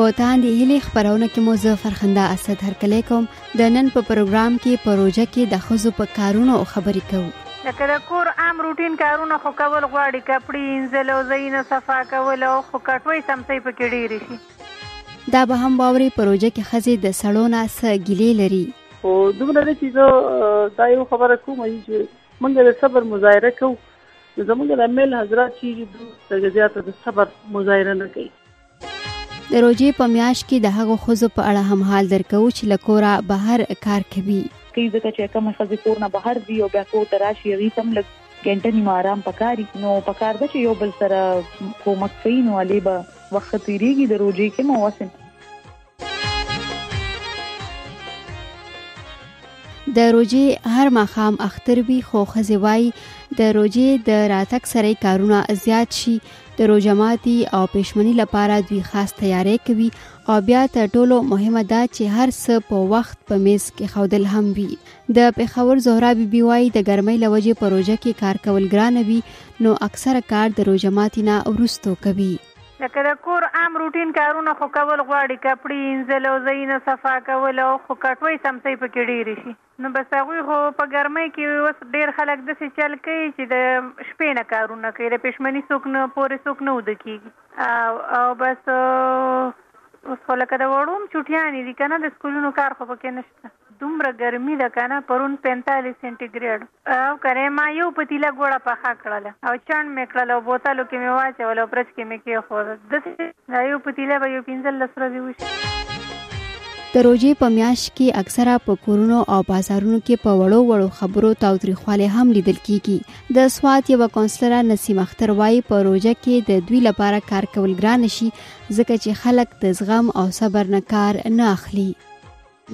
په تاند هلي خبرونه کې مو زه فرخنده اسد هرکلی کوم د نن په پروګرام کې پروژه کې د خزو په کارونو خبرې کوو لکه د کور عام روټین کارونه خو کول غواړي کپړې انځل او ځایونه صفا کول او خو کټوي سمسي پکې ډېرې شي دا به هم واوري پروژه کې خزې د سړو نه څه ګیلې لري او دومره چې زه دا یو خبره کوم چې موږ د صبر مظاهره کوو نو زموږ د امیل حضرات چې دي دوی تر زیاته د صبر مظاهره نه کوي د روژې په میاشت کې د هغو ښځو په اړه هم حال درکوو چې له کوره بهر کار کوي کوي ځکه چې کومې ښځې کور نه بهر ځي او بیا کور ته راشي هغوی ته هم لږ ګنټه نیمه آرام پکاري نو پکار ده چې یو بل سره کومک کوي نو علي به وخت تیریږي د روژې کې مواسم د روژې هر ماښام اختر وي خو ښځې وایي د روژې د راتګ سره کارونه زیات شي د روژه ماتي او پښمنۍ لپاره دوی خاص تیاری کوي او بیا تر ټولو مهمه ده چې هر څه په وخت په میز کې خودل هم وي د پېښور زهرا بي بي وايي د ګرمۍ له وجې په روژه کې کار کول ګرانه وي نو اکثره کار د روژه ماتي نه وروسته کوي لکه د کور عام روټین کارونه خو کول غواړي، کپړي اینځل او ځایونه صفا کول او خو کټوۍ سمڅۍ په کې ډېرې شي، نو بس هغوی خو په ګرمۍ کې اوس ډېر خلک داسې چل کوي چې د شپې نه کارونه کوي، د پېشمني څوک نه پورې څوک نه اوده کېږي. او بس اوس خو لکه د وړوم چوټیانې دي که نه، د سکولونو کار خو په کې نشته. دومره ګرمي ده کنه پرون پنتالیس سنټي ګریډ او کنه ما یو پتیله ګوړه پخه کړله او چڼ مې کړل او بوتلو کې مې واچول او فرج کې مې کېښود داسې دا یو پتیله به یو پنځلس ورځې وشي. د روژې په میاشت کې اکثره په کورونو او بازارونو کې په وړو وړو خبرو تاوتریخوالی هم لیدل کیږي د سوات یوه کونسلره نسیم اختر وایي په روژه کې د دوی لپاره کار کول ګران شي ځکه چې خلک د زغم او صبر نه کار نه اخلي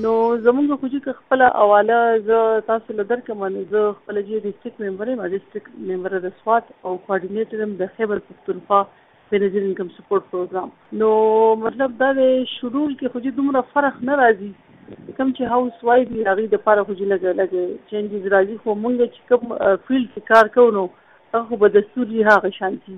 نو زمونږ خو جی که خپله حواله زه تاسو له درکم نو زه خپله جی ډیسټریکټ ممبر یم ډیسټریکټ ممبر د سوات او کوارډینیټر یم د خیبر پښتونخوا بینظیر انکم سپورټ پروګرام نو مطلب دا دی شډول کې خو جی دومره فرق نه راځي کوم چې هاوس وای دی هغه د پاره خو جی لګه لګه چینجز راځي خو مونږ چې کوم فیلډ کې کار کوو نو هغه خو به دستور وي هغه شانتي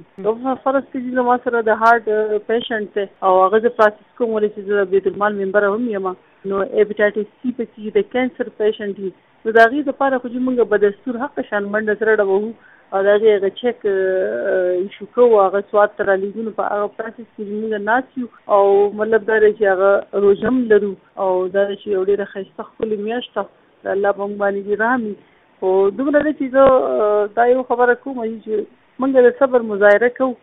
فرض کړي نو ما سره د هارت پیشنټ دی او هغه زه پراکټیس کوم ولې چې زه د بیت المال ممبر هم یم نو هیپاټایټس سي پکې د کینسر پیشنټ دي نو د هغې دپاره خو چې موږ به دستور هغه شان منډه ترړه وهو او د هغې هغه چیک ایشو کوو هغه سواد ته رالیږو نو په هغه پروسس کې موږ ناست یو او مطلب دا دی چې هغه روژه هم لرو او دا چې یو ډېره ښایسته ښکلې میاشت ده د الله په موږ باندې دې رحم وي خو دومره ده چې زه دا یو خبره کوم چې موږ د صبر مظاهره کوو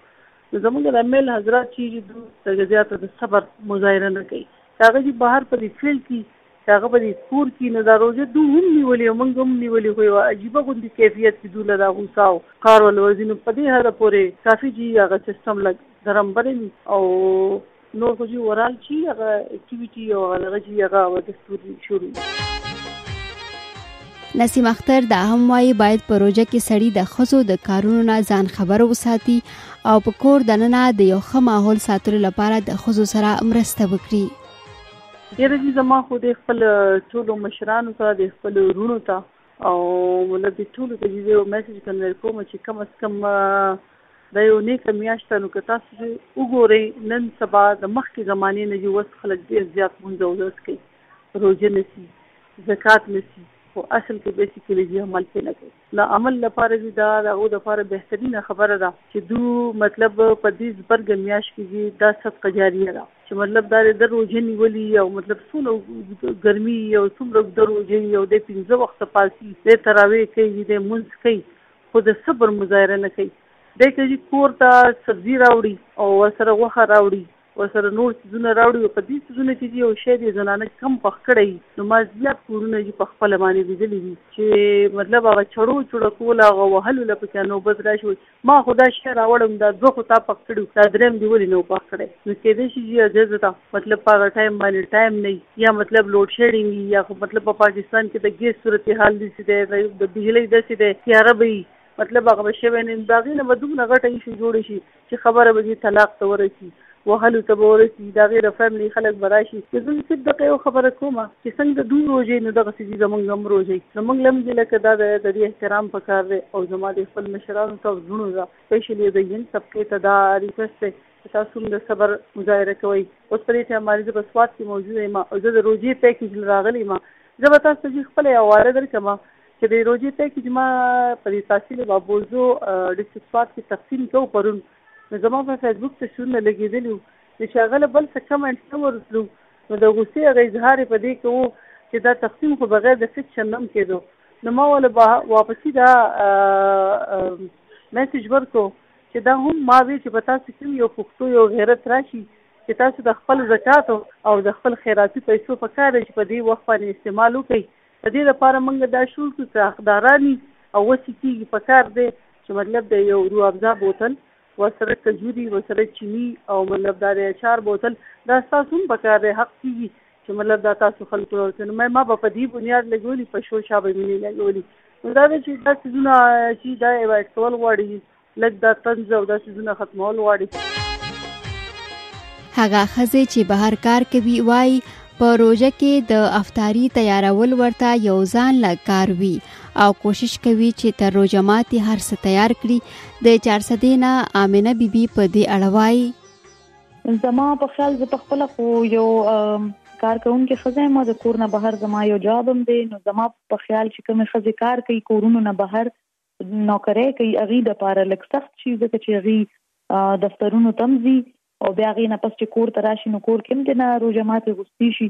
نو زموږ د میل حضرات چې دوی تر زیاته د صبر مظاهره نه کوي که هغه چې بهر په دې فیلډ کې که هغه په دې کور کې نو دا روژه دوی هم نیولې او موږ هم نیولې خو یوه عجیبه غوندې کیفیت کې دوی له دا غوسه او قار ولوځي نو په دې حده پورې کافي چې هغه سیستم لږ درمبرې وي او نور خو جی اورال چی هغه اکټیویټی او هغه لغه جی هغه او د ستوري شروع نسیم اختر دا هم وایي باید په روژه کې سړی د ښځو د کارونو نه ځان خبر وساتي او په کور دننه د یو ښه ماحول ساتلو لپاره د ښځو سره مرسته وکړي ډېره دي زما خو د خپل ټولو مشرانو ته د خپل ورونو ته او له دې ټولو ته یو میسج کنوي کوم چې کم از کم دا یو نیکه میاشت ده نو که تاسو چې وګورئ نن سبا د مخکې زمانې نه جي وس خلک ډیر زیات مونځ او ورځ کوي روژه نسي زکات نسي خو اصل کې بیسیکلي جي عمل پې نه کوي د عمل لپاره جي دا د هغو لپاره بهترینه خبره ده چې دو مطلب په دې زبرګه میاشت کې جي دا صدقه جاریه ده چې مطلب دا د روژه نیولي او مطلب څونه ګرمي او څومره اوږده روژه وي او دی پنځه وخته پاسي دی تراویح کوي دی مونځ کوي خو د صبر مظاهره نه کوي، دی که ځي کور ته سبزي راوړي او ورسره غوښه راوړي، ورسره نور څیزونه راوړي او په دې څیزونو کې ځي یو شی دې زنانه چې کم خوښ کړی وي، نو ما زیات کورونه ځي په خپله باندې لیدلي دي چې مطلب هغه چړو چړکو له هغه وهلو له پکې نوبت راشي وایي ما خو دا شی راوړی وم دا دوه خو تا پخ کړي وو دا دریم دې ولې نه و پخ کړی نو کیدای شي ځي اجازه ته مطلب په هغه ټایم باندې ټایم نه وي. یا مطلب لوډ شیډینګ یی یا خو مطلب په پاکستان کی د ګیس صورتحال دسی دی د بجلی دسی دی تیاره به یی مطلب هغه به شوی نه د هغی نه به دومره غټه ایشو جوړه شی چی خبره به دی طلاق ته ورسی وهلو ته به ورسی د هغی د فیملی خلک به راشی نو زه صرف دغه یو خبره کوم چی څنګه د دوی روژی نو دغسی دی زمونږ هم روژی نو مونږ له هم دی لکه دا ده د دی احترام پکار دی او زما دی خپل مشرانو ته او زړونو ته سپیشلی د ینګ طبقه ته دا ریکویسټ دی چې تاسو هم د صبر مظاهره کوئ. اوس په دې ټایم باندې زه په سوات کې موجوده یم او زه د روژې پېکج له راغلي یم. زه به تاسو ته جي خپله یوه واده درکړم چې د روژې پېکج ما په دې تحصیل بابوزو ډسټرکټ سوات کې تقسیم کړ پرون نو زما په فېسبوک تشویرونه لګېدلي وو نو چې هغه له بل څه کمنټ نه ورتلو نو د غوسې هغه اظهار یې په دې کوو چې دا تقسیم خو بغیر د فکشن نه هم کېدو نو ما ورله واپسي دا مېسج ورکړو. چې دا هم ما وې چې په تاسو کې هم یو پښتو یو غیرت راشي چې تاسو د خپل زکات او د خپل خیراتي پیسو په کار ده چې په دې وخت باندې استعمال وکړئ د دې لپاره موږ دا شروع کړو که حقداران یي او وسې کیږي په کار دی چې مطلب د یو روح افزا بوتل ورسره کجوري ورسره چینی او مطلب دا د اچار بوتل دا ستاسو هم په کار دی حق کیږي چې مطلب دا تاسو خلکو ورکړي نو ما به په دې بنیاد لګولي په شور شا به مې نه لګولي نو دا دی چې دا څیزونه چې دا ایوایډ کول غواړي لږ دا طنز او دا څیزونه ختمول غواړي هغه خزه چې بهر کار کوي وای په روژه کې د افطاری تیارول ورته یو ځان لا کار وی او کوشش کوي چې تر روژه ماتي هر څه تیار کړي د 400 نه امنه بیبي په دې اړه وایي زما په خیال زه په خپل خو یو کار کوونکې خزه ما د کور نه بهر زما یو جواب هم دی نو زما په خیال چې کومه خزه کار کوي کورونو نه بهر نوکرې کوي اغي د پاره لک سخت شي ځکه چې اغي دفترونو تمزي او بیا غي نه پس چې کور تراشي نو کور کې هم نه روزه ماته غوستي شي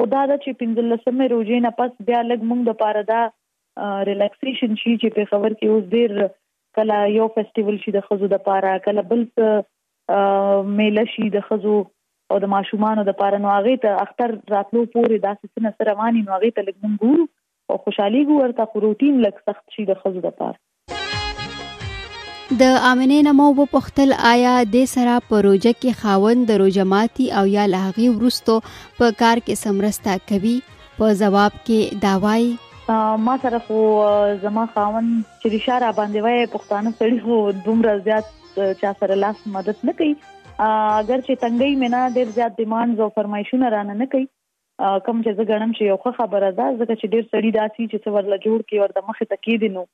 او دا د چې 15 سمې روزې نه پس بیا لګ مونږ د پاره دا ریلیکسیشن شي چې په خبر کې اوس ډیر کله یو فیسټیوال شي د خزو د پاره کله بل څه میله شي د خزو او د ماشومان د پاره نو هغه ته اختر راتلو پورې داسې څه نه سره واني نو هغه ته لګم ګورو او خوشحالي ګور ته خو روټین لک سخت شي د خزو د پاره د امنې نه مو وپوښتل آیا د سره په روجه کې خاوند د روجه ماتي او یا له هغې وروسته په کار کې سمرسته کوي په جواب کې دا وایي ما سره خو زما خاون چې رشاره باندې وای پښتانه سړي خو دومره زیات چا سره لاس مدد نه کوي اگر چې تنګي مینا ډیر زیات ډیماندز او فرمایشونه رانه نه کوي کوم چې زګړم چې یو خبره ده ځکه چې ډیر سړی داسي چې څور لا جوړ کې ورته مخه تکې دي نو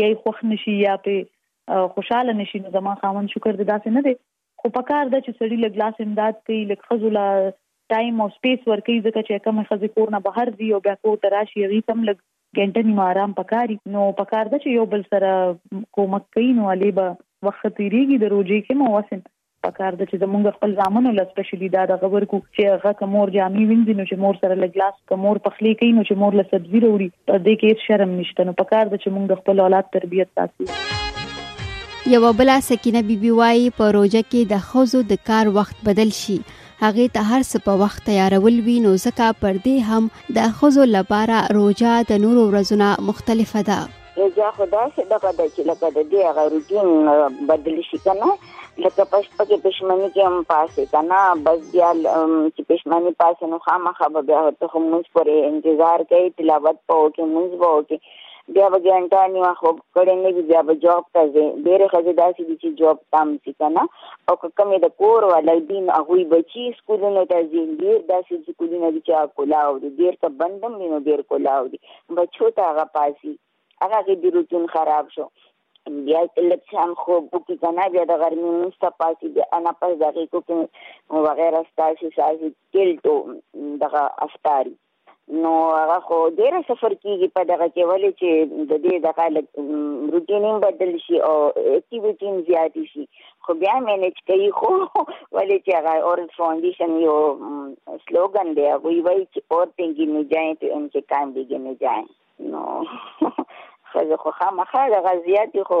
یې خوښ نشي یا په خوشاله نشي نو زما خاوند شکر دې داسې نه دی خو په کار د چې سړی لګ لاس امداد کوي لګ خزولا ټایم او سپیس ورکي ځکه چې کوم خزي کور نه بهر دی او بیا کور تراشي غي تم لګ ګنټه نیمه ارام پکاري نو پکار ده چې یو بل سره کومک کوي نو علي به وخت تیریږي د روجي کې مو وسن پکار ده چې زمونږ خپل زامنو له سپیشلی دا د غبر کو چې هغه کمور جامي وینځي نو چې مور سره لګلاس کمور پخلی کوي نو چې مور له سبزی وروړي په دې کې هیڅ شرم نشته نو پکار ده چې مونږ خپل اولاد تربیت تاسو یو بل سکینه بیبي وایي په روجه کې د خوځو د کار وخت بدل شي هغې ته هر څه په وخت تیارول وي نو ځکه پر دې هم د ښځو لپاره روژه د نورو ورځونه مختلفه ده روژه خو داسې دغه ده چې لکه د دې هغه روټین بدل شي که نه لکه په شپه کې پښمني کې هم پاسې که نه بس بیا چې پښمني پاسې نو خامخا به بیا ته خو مونځ پورې انتظار کوي تلاوت به وکړې مونځ به وکړې بیا به ګنټه نیمه خوب کړی نه وي بیا به جاب ته ځې ډېرې ښځې داسې دي چې جاب ته هم ځي که نه او که کمې د کور والی دي نو هغوی بچي سکولونو ته ځي ډېر داسې سکولونه دي چې هغه کلاو دي ډېر که بند هم وي نو ډېر کلاو دي بچو ته هغه پاسي هغه کې د روتین خراب شو بیا لږ څه هم خوب وکړي که نه بیا د غرمې لمونځ ته پاسي بیا انا پس دقیقو کې وغیره ستاسې ساسې ټیلټو دغه افطاري نو هغه خو ډیره سفر کیږي په دغه کې ولې چې د دې دغه روټین هم بدل شي او اکټیویټی هم زیات شي خو بیا مینج کوي خو ولې چې هغه اورل فاونډیشن یو سلوګن دی هغوی وایي چې اور پینګي نه جائیں تو ان کې کام بیګې نه جائیں نو ښځه خو خامخا دغه زیاتې خو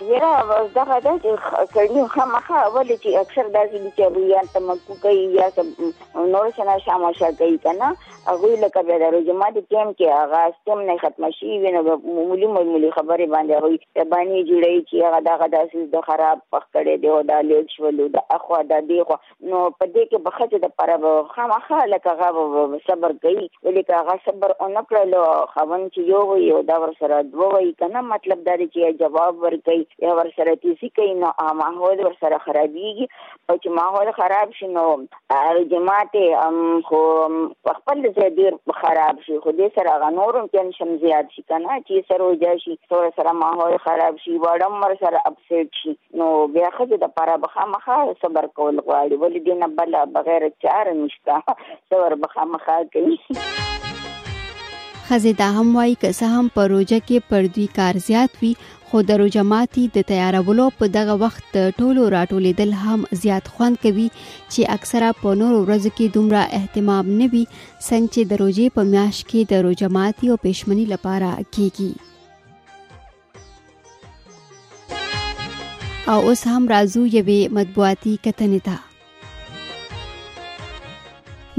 یره اوس دغه ده چې کړي خامخا ولې چې اکثر داسې دي چې هغوی هلته مکو کوي یا نور څه نه شامشه کوي که نه هغوی لکه بیا د روژې ماتې ټایم کې هغه سټیم نه ختمه شوي وي نو معمولي معمولي خبرې باندې هغوی رباني جوړوي چې هغه دغه داسې د خراب پخ کړی دی او دا لیک شولو د اخوا د دې خوا نو په دې کې به خځه د پاره به خامخا لکه هغه صبر کوي ولې که هغه صبر او نکړل خاون چې یو وي او دا ور سره دوه وي کنه مطلب دا دی چې جواب ورکړي یا ور سره تیزی کوي نو ماحول ور سره خرابيږي او چې ماحول خراب شي نو جماعت هم خو خپل ځای ډیر خراب شي خو دې سره غنور هم ټینشن زیات شي کنه چې سره وځي سره ماحول خراب شي وړم ور سره اپسیټ شي نو بیا ښځې د پاره به خامخا صبر کول غواړي ولې دې نه بله بغیر چاره نشته صبر به خامخا کوي ښځې دا هم وایي که څه هم په روژه کې پر دوی کار زیات وي خو د روژه ماتي د تیارولو په دغه وخت د ټولو راټولیدل هم زیات خوند کوي چې اکثره په نورو ورځو کې دومره اهتمام نه وي څنګه چې د روژې په میاشت کې د روژه ماتي او پښمني لپاره کیږي او اوس هم راځو یوې مطبوعاتي کتنې ته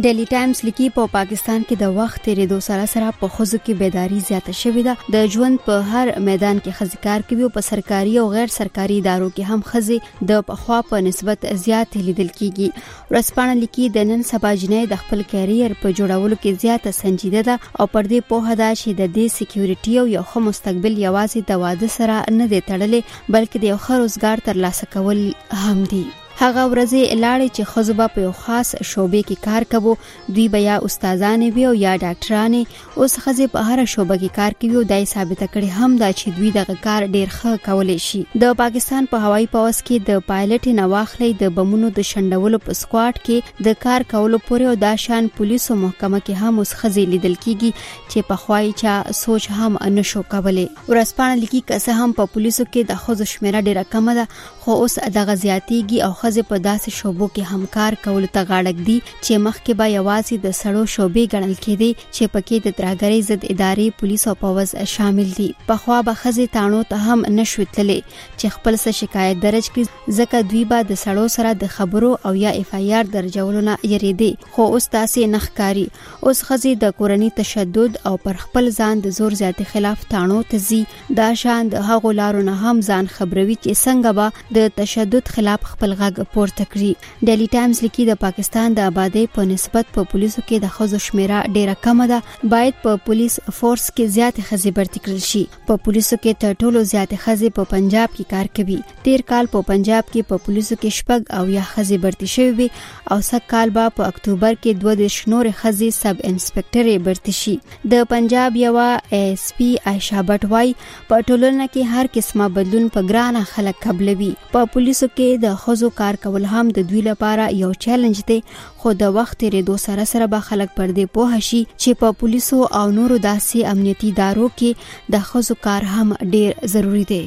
ډیلی ټایمز لیکي په پاکستان کې د وخت تیریدو سره سره په خزو کې بیداری زیاته شوې ده د ژوند په هر میدان کې خزي کار کوي او په سرکاري او غیر سرکاري ادارو کې هم خزي د پخوا په نسبت زیات لیدل کیږي ورځپاڼه لیکي د نن سبا جنۍ د خپل کیریر په جوړولو کې زیاته سنجیده ده او پر دې پوهه ده چې د دې سکیورټي او یو ښه مستقبل یوازې د واده سره نه دی تړلی بلکې د یو ښه روزګار ترلاسه کول هم دي هغه ورځې لاړې چې خزو به په یو خاص شوبې کې کار کوو دوی به یا استادانې وي او یا ډاکټرانې اوس ښځې په هر شوبه کې کار کوي او دا یې ثابته کړې هم دا چې دوی دغه کار ډیر ښه کولی شي د پاکستان په هوایي پوځ کې د پایلټ نه واخلي د بمونو د شندولو په سکواډ کې د کار کولو پورې او دا شان پولیسو محکمه کې هم اوس ښځې لیدل کیږي چې په خوای چا سوچ هم نشو کولی ورسپانه لیکي که څه هم په پولیسو کې د ښځو شمیره ډیره کمه ده خو اوس دغه زیاتیږي او ښځې په داسې شوبو کې همکار کولو ته غاړه ږدي چې مخکې به یوازې د سړو شوبې ګڼل کېدې چې پکې د ترهګرۍ ضد ادارې پولیس او پوځ شامل دي پخوا به ښځې تاڼو ته هم نه شوې تللی چې خپل څه شکایت درج کړي ځکه دوی به د سړو سره د خبرو او یا اف آی آر درجولو نه یریدې خو اوس داسې نه ښکاري اوس ښځې د کورني تشدد او پر خپل ځان د زور زیاتې خلاف تاڼو ته ځي دا شان د هغو لارو نه هم ځان خبروي چې څنګه به د تشدد خلاف خپل غږ پورته کړي ډیلی ټایمز لیکي د پاکستان د آبادی په نسبت په پولیسو کې د خزو شمیره ډیره کمه ده باید په پولیس فورس کې زیات خزي برتی کړل شي په پولیسو کې تر ټولو زیات خزي په پنجاب کې کار کوي تیر کال په پنجاب کې په پولیسو کې شپږ او یا خزي برتی شوی وي او سږ کال به په اکتوبر کې دوه د شنور خزي سب انسپکټر برتی شي د پنجاب یوه ایس پی عائشہ بټ وای په ټولنه کې هر قسمه بدلون په ګرانه خلک قبلوي په پولیسو کې د خزو کار کول هم د دوی لپاره یو چیلنج دی خو د وخت تیریدو سره سره به خلک پر دې پوه شي چې په پولیسو او نورو داسې امنیتي دارو کې د خزو کار هم ډیر ضروری دی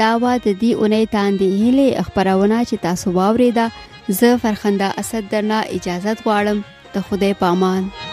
دا وا د دې اونۍ تاندې هلې خبرونه چې تاسو واوري دا زه فرخنده اسد درنا اجازه غواړم ته خدای پامان پا